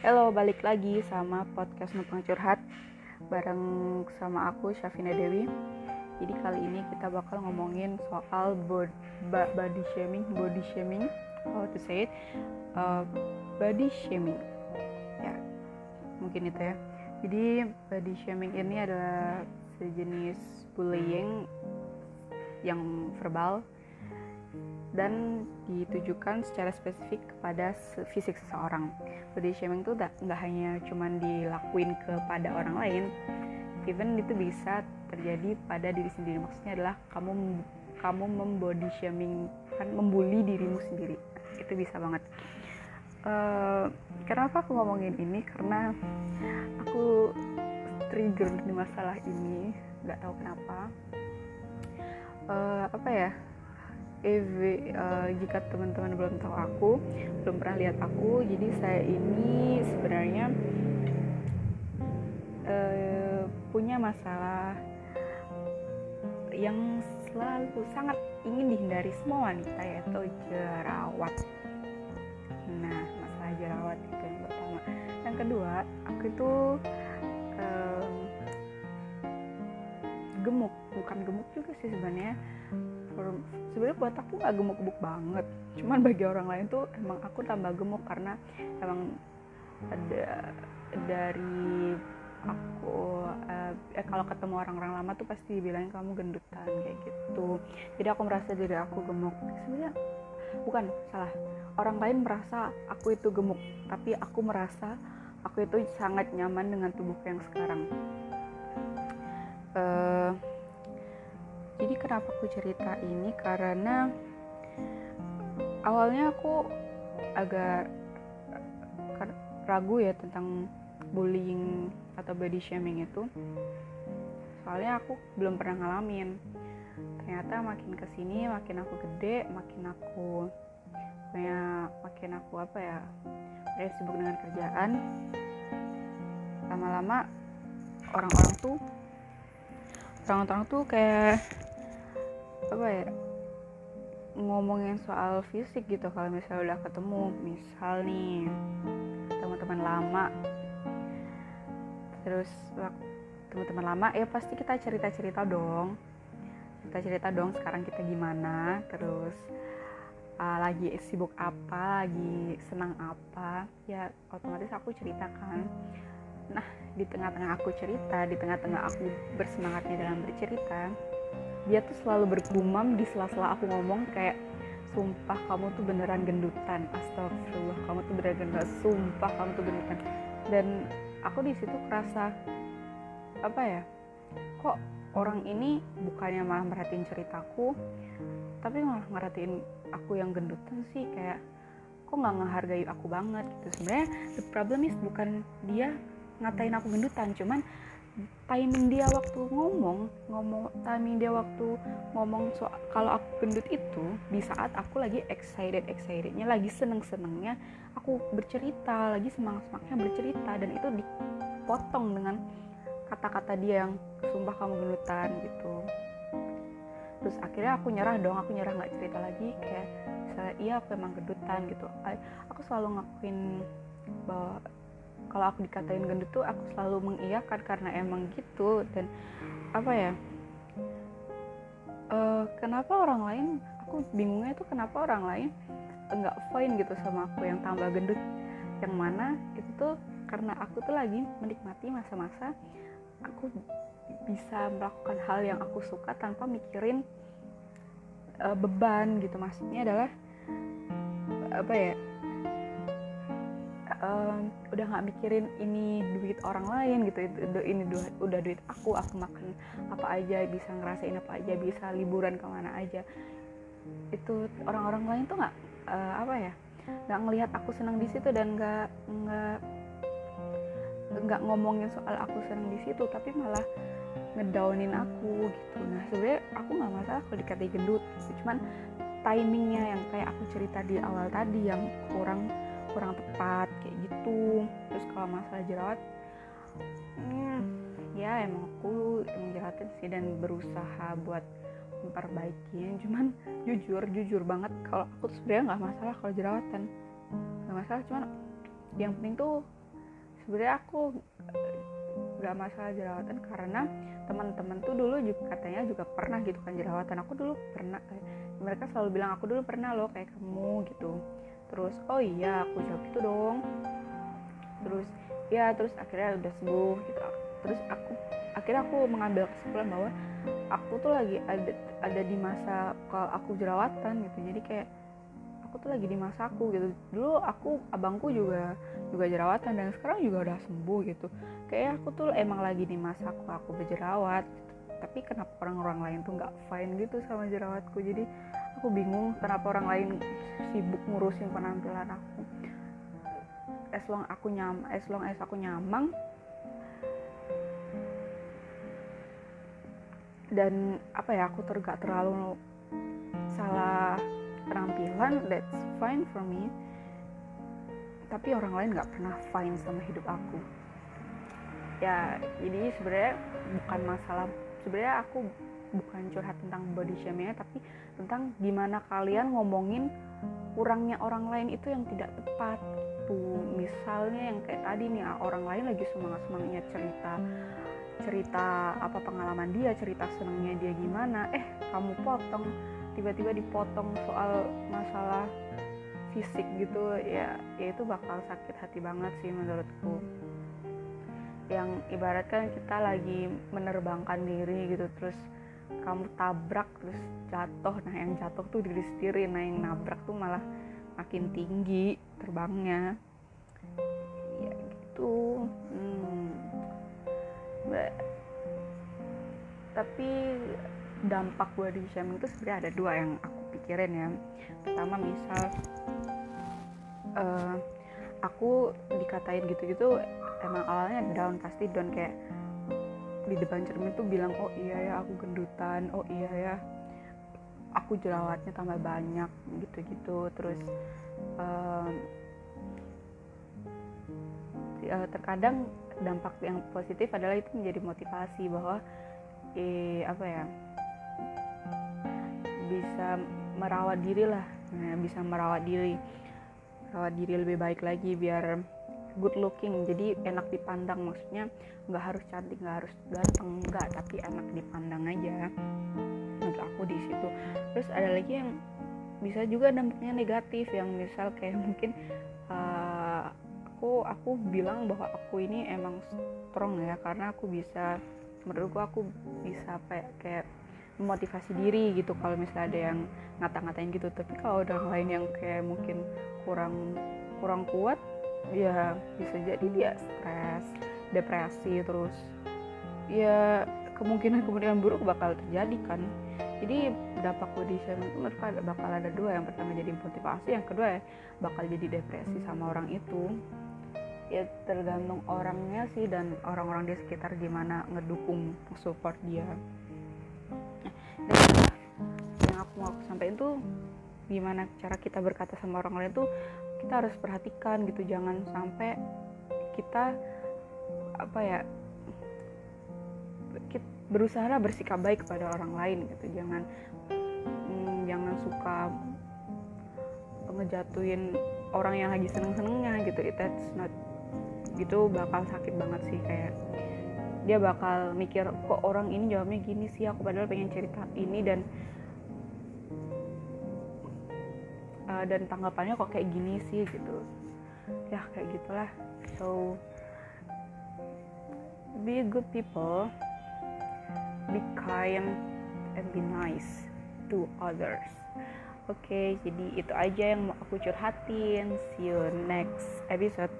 Halo, balik lagi sama podcast Numpang Curhat bareng sama aku Syafina Dewi. Jadi kali ini kita bakal ngomongin soal bod, body shaming, body shaming, how to say it, uh, body shaming. Ya, mungkin itu ya. Jadi body shaming ini adalah sejenis bullying yang verbal dan ditujukan secara spesifik kepada fisik seseorang. Body shaming itu nggak hanya cuman dilakuin kepada orang lain, even itu bisa terjadi pada diri sendiri. Maksudnya adalah kamu kamu membody shaming kan membuli dirimu sendiri. Itu bisa banget. Uh, kenapa aku ngomongin ini? Karena aku trigger di masalah ini, nggak tahu kenapa. Uh, apa ya? EV uh, jika teman-teman belum tahu aku belum pernah lihat aku jadi saya ini sebenarnya uh, punya masalah yang selalu sangat ingin dihindari semua wanita yaitu jerawat. Nah masalah jerawat itu yang pertama. Yang kedua aku itu uh, gemuk bukan gemuk juga sih sebenarnya sebenarnya buat aku nggak gemuk-gemuk banget. Cuman bagi orang lain tuh emang aku tambah gemuk karena emang ada dari aku eh, eh kalau ketemu orang-orang lama tuh pasti bilang kamu gendutan kayak gitu. Jadi aku merasa diri aku gemuk. Sebenarnya bukan salah. Orang lain merasa aku itu gemuk tapi aku merasa aku itu sangat nyaman dengan tubuhku yang sekarang. Uh, jadi kenapa aku cerita ini? Karena awalnya aku agak ragu ya tentang bullying atau body shaming itu. Soalnya aku belum pernah ngalamin. Ternyata makin ke sini makin aku gede makin aku kayak makin aku apa ya kayak sibuk dengan kerjaan lama-lama orang-orang tuh orang-orang tuh kayak apa ya ngomongin soal fisik gitu. Kalau misalnya udah ketemu misal nih teman-teman lama. Terus teman-teman lama ya pasti kita cerita-cerita dong. Kita cerita dong sekarang kita gimana. Terus uh, lagi sibuk apa lagi senang apa. Ya otomatis aku ceritakan nah di tengah-tengah aku cerita di tengah-tengah aku bersemangatnya dalam bercerita dia tuh selalu bergumam di sela-sela aku ngomong kayak sumpah kamu tuh beneran gendutan astagfirullah kamu tuh beneran gendutan sumpah kamu tuh gendutan. Dan aku di situ kerasa apa ya kok orang ini bukannya malah merhatiin ceritaku tapi malah merhatiin aku yang gendutan sih kayak kok nggak ngehargai aku banget? Gitu. Sebenarnya the problem is bukan dia ngatain aku gendutan cuman timing dia waktu ngomong ngomong timing dia waktu ngomong soal kalau aku gendut itu di saat aku lagi excited excitednya lagi seneng senengnya aku bercerita lagi semangat semangatnya bercerita dan itu dipotong dengan kata-kata dia yang sumpah kamu gendutan gitu. Terus akhirnya aku nyerah dong aku nyerah nggak cerita lagi kayak misalnya iya aku emang gendutan gitu. Aku selalu ngakuin bahwa kalau aku dikatain gendut tuh aku selalu mengiyakan karena emang gitu dan apa ya uh, kenapa orang lain aku bingungnya tuh kenapa orang lain nggak fine gitu sama aku yang tambah gendut? Yang mana itu tuh karena aku tuh lagi menikmati masa-masa aku bisa melakukan hal yang aku suka tanpa mikirin uh, beban gitu. Maksudnya adalah apa ya um, udah nggak mikirin ini duit orang lain gitu ini duit, udah duit aku aku makan apa aja bisa ngerasain apa aja bisa liburan ke mana aja. Itu orang-orang lain tuh nggak uh, apa ya nggak ngelihat aku senang di situ dan nggak nggak nggak ngomongin soal aku senang di situ tapi malah ngedownin aku gitu. Nah sebenarnya aku nggak masalah kalau dikata gendut gitu cuman timingnya yang kayak aku cerita di awal tadi yang kurang kurang tepat gitu. Terus kalau masalah jerawat hmm, ya emang aku emang jerawatan sih dan berusaha buat memperbaiki cuman jujur jujur banget kalau aku sebenarnya nggak masalah kalau jerawatan. Nggak masalah cuman yang penting tuh sebenarnya aku gak masalah jerawatan karena teman-teman tuh dulu juga katanya juga pernah gitu kan jerawatan. Aku dulu pernah eh, mereka selalu bilang aku dulu pernah loh kayak kamu gitu. Terus oh iya aku jawab itu dong terus ya terus akhirnya udah sembuh gitu. Terus aku akhirnya aku mengambil kesimpulan bahwa aku tuh lagi ada ada di masa kalau aku jerawatan gitu. Jadi kayak aku tuh lagi di masa aku gitu. Dulu aku abangku juga juga jerawatan dan sekarang juga udah sembuh gitu. Kayak aku tuh emang lagi di masa aku aku berjerawat tapi kenapa orang-orang lain tuh nggak fine gitu sama jerawatku? Jadi aku bingung kenapa orang lain sibuk ngurusin penampilan aku as long aku nyam as long as aku nyamang. Dan apa ya aku tergak terlalu salah penampilan that's fine for me. Tapi orang lain nggak pernah fine sama hidup aku. Ya jadi sebenarnya bukan masalah sebenarnya aku bukan curhat tentang body shaming tapi tentang gimana kalian ngomongin kurangnya orang lain itu yang tidak tepat tuh misalnya yang kayak tadi nih orang lain lagi semangat semangatnya cerita cerita apa pengalaman dia cerita senangnya dia gimana. Eh kamu potong tiba-tiba dipotong soal masalah fisik gitu ya ya itu bakal sakit hati banget sih menurutku. Yang ibaratkan kita lagi menerbangkan diri gitu terus kamu tabrak terus jatuh. Nah yang jatuh tuh diri sendiri nah yang nabrak tuh malah makin tinggi terbangnya. Ya gitu. Hmm. tapi dampak body shaming itu sebenarnya ada dua yang aku pikirin ya. Pertama misal uh, aku dikatain gitu-gitu emang awalnya down pasti down kayak di depan cermin tuh bilang oh iya ya aku gendutan. Oh iya ya aku jerawatnya tambah banyak gitu-gitu. Terus uh, terkadang dampak yang positif adalah itu menjadi motivasi bahwa eh, apa ya bisa merawat diri lah. Nah, bisa merawat diri merawat diri lebih baik lagi biar good looking. Jadi enak dipandang maksudnya nggak harus cantik nggak harus ganteng nggak tapi enak dipandang aja aku di situ. Terus ada lagi yang bisa juga dampaknya negatif yang misal kayak mungkin uh, aku aku bilang bahwa aku ini emang strong ya karena aku bisa menurutku aku bisa ya, kayak memotivasi diri gitu kalau misalnya ada yang ngata-ngatain gitu. Tapi kalau orang lain yang kayak mungkin kurang kurang kuat ya bisa jadi dia stres depresi terus ya kemungkinan kemungkinan buruk bakal terjadi kan jadi dampak body shaming itu menurutku bakal ada dua. Yang pertama jadi motivasi yang kedua ya bakal jadi depresi sama orang itu. Ya tergantung orangnya sih dan orang-orang di sekitar gimana ngedukung support dia. Dan yang aku mau sampaikan tuh gimana cara kita berkata sama orang lain tuh kita harus perhatikan gitu. Jangan sampai kita apa ya berusaha bersikap baik kepada orang lain gitu. Jangan hmm, jangan suka ngejatuhin orang yang lagi seneng senengnya gitu that's not gitu bakal sakit banget sih. Kayak dia bakal mikir kok orang ini jawabnya gini sih? Aku padahal pengen cerita ini dan uh, dan tanggapannya kok kayak gini sih gitu. Ya kayak gitulah. So be good people be kind and be nice to others. Oke okay, jadi itu aja yang mau aku curhatin. See you next episode